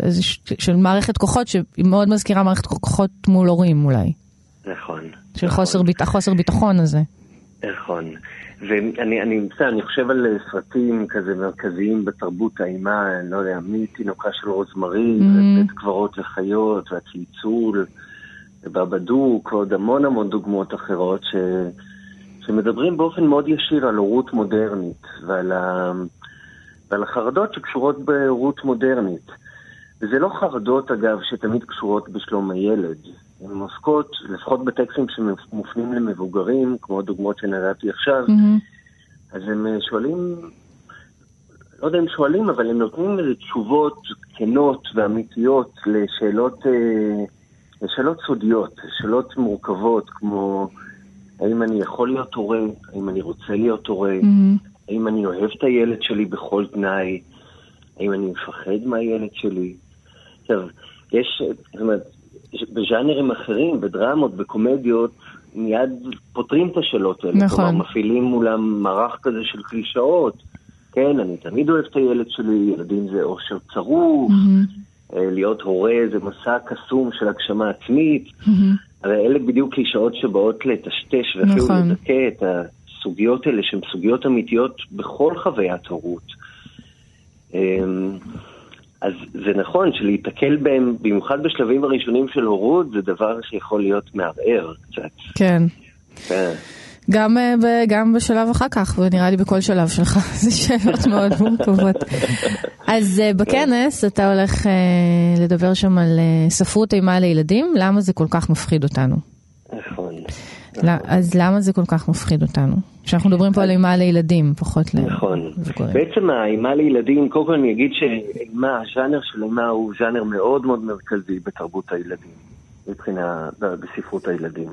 של מערכת כוחות שהיא מאוד מזכירה מערכת כוחות מול הורים אולי. נכון. של נכון. חוסר, ביט, החוסר ביטחון הזה. נכון. ואני אני, בסדר, אני חושב על סרטים כזה מרכזיים בתרבות האימה, אני לא יודע, מתינוקה של רוזמרין, mm-hmm. ובית קברות לחיות, והצלצול, ובבדוק, ועוד המון המון דוגמאות אחרות, ש, שמדברים באופן מאוד ישיר על הורות מודרנית, ועל ה... ועל החרדות שקשורות בהורות מודרנית. וזה לא חרדות, אגב, שתמיד קשורות בשלום הילד. הן עוסקות, לפחות בטקסטים שמופנים למבוגרים, כמו הדוגמאות שנראיתי עכשיו, mm-hmm. אז הם אה, שואלים, לא יודע אם שואלים, אבל הם נותנים איזה תשובות כנות ואמיתיות לשאלות, אה, לשאלות סודיות, לשאלות מורכבות, כמו האם אני יכול להיות הורה, האם אני רוצה להיות הורה, mm-hmm. האם אני אוהב את הילד שלי בכל תנאי, האם אני מפחד מהילד שלי. עכשיו, יש, זאת אומרת, בז'אנרים אחרים, בדרמות, בקומדיות, מיד פותרים את השאלות האלה. נכון. כלומר, מפעילים מולם מערך כזה של קלישאות. כן, אני תמיד אוהב את הילד שלי, ילדים זה אושר צרוף, mm-hmm. להיות הורה זה מסע קסום של הגשמה עצמית. Mm-hmm. הרי אלה בדיוק קלישאות שבאות לטשטש ואפילו נכון. לדכא את הסוגיות האלה, שהן סוגיות אמיתיות בכל חוויית הורות. אמ, אז זה נכון שלהיתקל בהם, במיוחד בשלבים הראשונים של הורות, זה דבר שיכול להיות מערער קצת. כן. כן. גם, אה, גם בשלב אחר כך, ונראה לי בכל שלב שלך, <laughs> זה שאלות מאוד מורכבות. אז אה, בכנס אתה הולך אה, לדבר שם על ספרות אימה לילדים, למה זה כל כך מפחיד אותנו? נכון. אז למה זה כל כך מפחיד אותנו? כשאנחנו מדברים פה על אימה לילדים, פחות לזכורים. נכון. בעצם האימה לילדים, קודם כל אני אגיד שאימה, הז'אנר של אימה הוא ז'אנר מאוד מאוד מרכזי בתרבות הילדים, מבחינה, בספרות הילדים.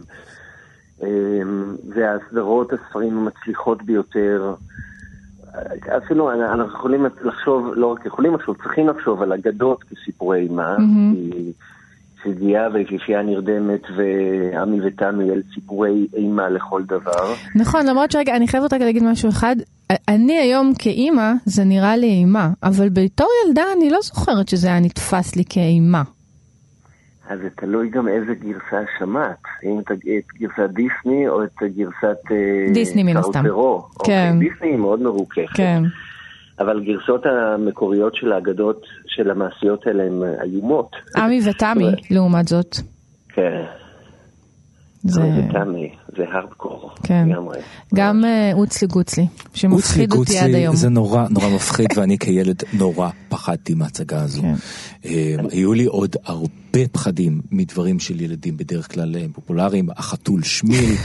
והסדרות, הספרים המצליחות ביותר, אפילו אנחנו יכולים לחשוב, לא רק יכולים לחשוב, צריכים לחשוב על אגדות כסיפורי אימה, כי שגיאה ויפיפייה נרדמת ועמי ותמי אל סיפורי אימה לכל דבר. נכון, למרות שרגע, אני חייבת רגע להגיד משהו אחד. אני היום כאימא, זה נראה לי אימה, אבל בתור ילדה אני לא זוכרת שזה היה נתפס לי כאימה. אז זה תלוי גם איזה גרסה שמעת, אם את גרסת דיסני או את גרסת... אה, דיסני מן הסתם. אוקיי, כן. דיסני היא מאוד מרוככת. כן. אבל גרסות המקוריות של האגדות של המעשיות האלה הן איומות. עמי ותמי, לעומת זאת. כן. זה תמי, זה הארדקור, כן. לגמרי. גם אה, אוצלי גוצלי, שמפחיד אותי עד היום. זה נורא נורא מפחיד ואני כילד נורא פחדתי מההצגה הזו. כן. אה, היו לי עוד הרבה פחדים מדברים של ילדים בדרך כלל אה, פופולריים, החתול שמיל,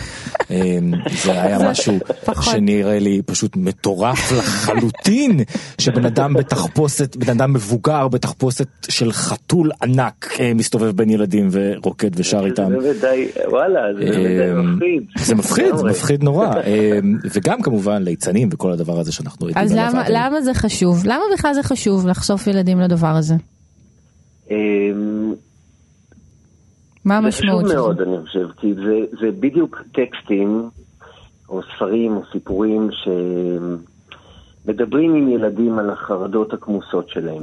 זה היה <laughs> משהו שנראה לי פשוט מטורף לחלוטין, שבן אדם בתחפושת, בן אדם מבוגר בתחפושת של חתול ענק מסתובב בין ילדים ורוקד ושר איתם. זה ודאי, וואלה, זה מפחיד. זה מפחיד, זה מפחיד נורא. <laughs> וגם כמובן ליצנים וכל הדבר הזה שאנחנו עדים אז למה זה חשוב? למה בכלל זה חשוב לחשוף ילדים לדבר הזה? מה המשמעות של זה? זה חשוב מאוד, אני חושב, כי זה, זה בדיוק טקסטים, או ספרים, או סיפורים, שמדברים עם ילדים על החרדות הכמוסות שלהם.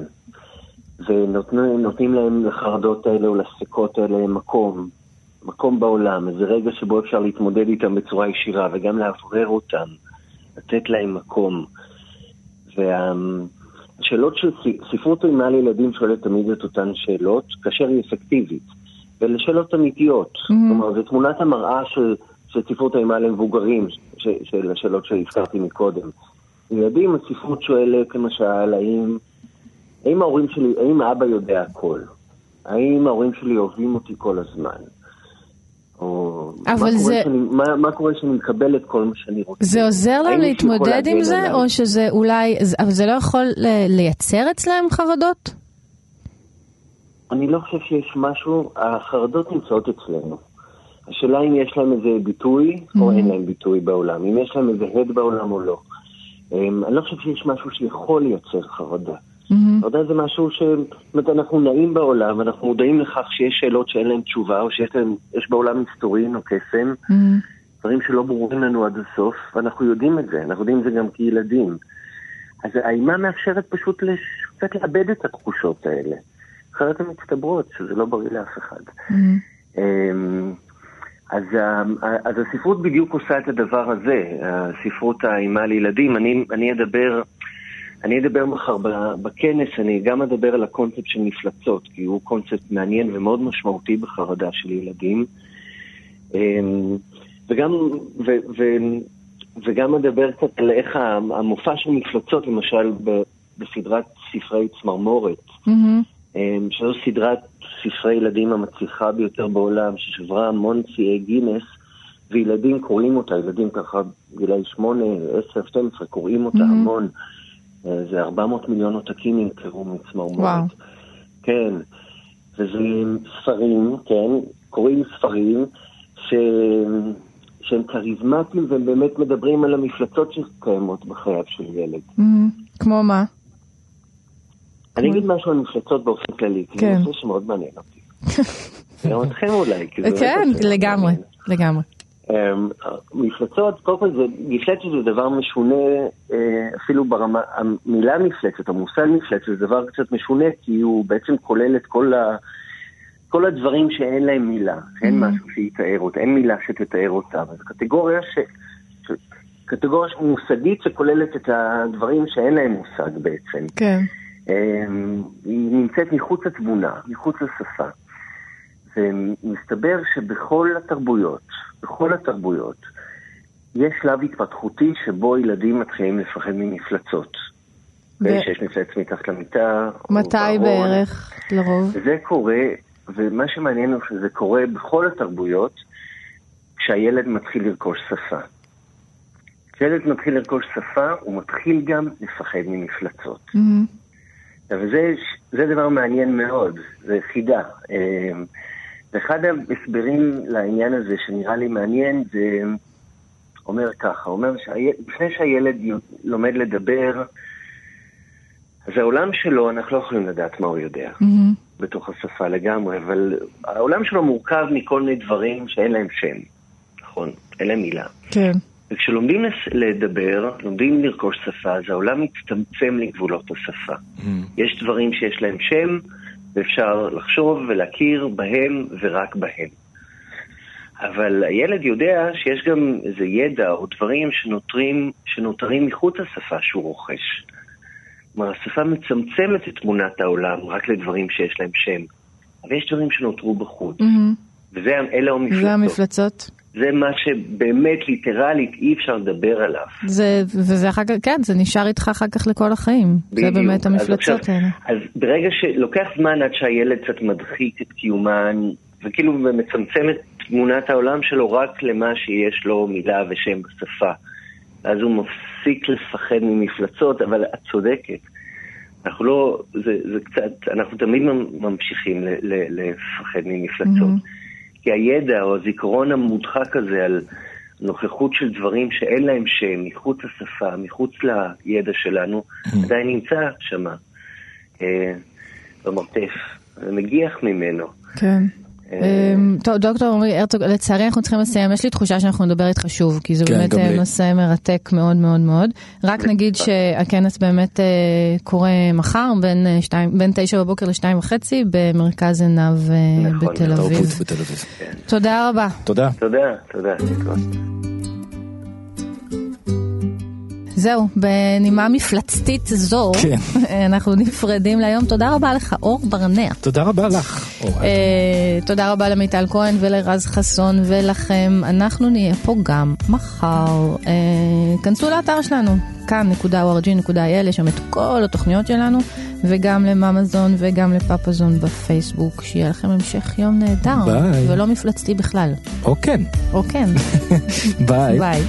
ונותנים להם לחרדות האלה או לספקות האלה מקום, מקום בעולם, איזה רגע שבו אפשר להתמודד איתם בצורה ישירה וגם לאוורר אותם, לתת להם מקום. והשאלות של ספרות אימה לילדים שואלת תמיד את אותן שאלות, כאשר היא אפקטיבית. ואלה שאלות אמיתיות. Mm-hmm. כלומר, זו תמונת המראה של, של ספרות האימה למבוגרים, ש, של השאלות שהזכרתי מקודם. ילדים, הספרות שואלת, למשל, האם, האם ההורים שלי, האם האבא יודע הכל? האם ההורים שלי אוהבים אותי כל הזמן? אבל מה זה... שאני, מה, מה קורה כשאני מקבל את כל מה שאני רוצה? זה עוזר להם להתמודד עם זה, עליי? או שזה אולי, אבל זה לא יכול לייצר אצלם חרדות? אני לא חושב שיש משהו, החרדות נמצאות אצלנו. השאלה אם יש להם איזה ביטוי mm-hmm. או אין להם ביטוי בעולם, אם יש להם איזה הד בעולם או לא. Um, אני לא חושב שיש משהו שיכול לייצר חרדה. Mm-hmm. זה משהו ש... זאת אומרת, אנחנו נעים בעולם, אנחנו מודעים לכך שיש שאלות שאין להן תשובה, או שיש להם, יש מסתורין או קסם, mm-hmm. דברים שלא ברורים לנו עד הסוף, ואנחנו יודעים את זה, אנחנו יודעים את זה גם כילדים. אז האימה מאפשרת פשוט קצת לאבד את התחושות האלה. אחרת הן מצטברות, שזה לא בריא לאף אחד. Mm-hmm. אז, אז הספרות בדיוק עושה את הדבר הזה, הספרות האימה לילדים. אני, אני אדבר אני אדבר מחר בכנס, אני גם אדבר על הקונספט של מפלצות, כי הוא קונספט מעניין ומאוד משמעותי בחרדה של ילדים. אמ, וגם, ו, ו, וגם אדבר קצת על איך המופע של מפלצות, למשל בסדרת ספרי צמרמורת, mm-hmm. שזו סדרת ספרי ילדים המצליחה ביותר בעולם, ששברה המון ציי גינס, וילדים קוראים אותה, ילדים ככה גילאי 8, 10, 12, קוראים אותה mm-hmm. המון. זה 400 מיליון עותקים נמכרו מצמרמורת. כן, וזה ספרים, כן, קוראים ספרים ש... שהם כריזמטיים והם באמת מדברים על המפלצות שקיימות בחייו של ילד. Mm-hmm. כמו מה? אני אגיד משהו על מפלצות באופן כללי, כי זה כן. נושא שמאוד מעניין אותי. <laughs> גם אתכם אולי. כן, לגמרי, לגמרי. אמ, מפלצות, קודם כל זה, מפלצת זה דבר משונה, אה, אפילו ברמה, המילה מפלצת, המושג מפלצת זה דבר קצת משונה, כי הוא בעצם כולל את כל, ה, כל הדברים שאין להם מילה, אין mm-hmm. משהו שיתאר אותה, אין מילה שתתאר אותה, זו קטגוריה ש... קטגוריה מושגית שכוללת את הדברים שאין להם מושג בעצם. כן. אמ, היא נמצאת מחוץ לתמונה, מחוץ לשפה. ומסתבר שבכל התרבויות, בכל התרבויות, יש שלב התפתחותי שבו ילדים מתחילים לפחד ממפלצות. ו... שיש מפלץ מתחת למיטה. מתי בערך, לרוב? זה קורה, ומה שמעניין הוא שזה קורה בכל התרבויות, כשהילד מתחיל לרכוש שפה. כשילד מתחיל לרכוש שפה, הוא מתחיל גם לפחד ממפלצות. Mm-hmm. וזה דבר מעניין מאוד, זה חידה. ואחד ההסברים לעניין הזה שנראה לי מעניין זה אומר ככה, אומר שלפני שהילד לומד לדבר, אז העולם שלו, אנחנו לא יכולים לדעת מה הוא יודע mm-hmm. בתוך השפה לגמרי, אבל העולם שלו מורכב מכל מיני דברים שאין להם שם, נכון? אין להם מילה. כן. וכשלומדים לדבר, לומדים לרכוש שפה, אז העולם מצטמצם לגבולות השפה. Mm-hmm. יש דברים שיש להם שם, ואפשר לחשוב ולהכיר בהם ורק בהם. אבל הילד יודע שיש גם איזה ידע או דברים שנותרים, שנותרים מחוץ לשפה שהוא רוכש. כלומר, השפה מצמצמת את תמונת העולם רק לדברים שיש להם שם. אבל יש דברים שנותרו בחוץ. Mm-hmm. ואלה המפלצות. זה המפלצות. זה מה שבאמת ליטרלית אי אפשר לדבר עליו. זה, וזה אחר כך, כן, זה נשאר איתך אחר כך לכל החיים. בדיוק. זה באמת המפלצות האלה. אז ברגע שלוקח זמן עד שהילד קצת מדחיק את קיומן, וכאילו מצמצם את תמונת העולם שלו רק למה שיש לו מילה ושם בשפה. אז הוא מפסיק לפחד ממפלצות, אבל את צודקת. אנחנו לא, זה, זה קצת, אנחנו תמיד ממשיכים לפחד ממפלצות. Mm-hmm. כי הידע או הזיכרון המודחק הזה על נוכחות של דברים שאין להם שם, מחוץ לשפה, מחוץ לידע שלנו, mm. עדיין נמצא שם, אה, במרתף, ומגיח ממנו. כן. אה, אמ, טוב, דוקטור עמרי הרצוג, לצערי אנחנו צריכים לסיים, יש לי תחושה שאנחנו נדבר איתך שוב, כי זה כן, באמת אה, נושא מרתק מאוד מאוד מאוד. רק נגיד שהכנס באמת אה, קורה מחר, בין תשע בבוקר לשתיים וחצי, במרכז עיניו נכון, בתל אביב. תודה רבה. תודה. תודה, תודה. זהו, בנימה מפלצתית זו, כן. <laughs> אנחנו נפרדים להיום. תודה רבה לך, אור ברנע. תודה רבה לך, אור. אה, תודה רבה למיטל כהן ולרז חסון ולכם. אנחנו נהיה פה גם מחר. אה, כנסו לאתר שלנו, כאן.org.il, יש שם את כל התוכניות שלנו, וגם לממזון וגם לפפזון בפייסבוק. שיהיה לכם המשך יום נהדר. ביי. ולא מפלצתי בכלל. או כן. או כן. <laughs> ביי. ביי.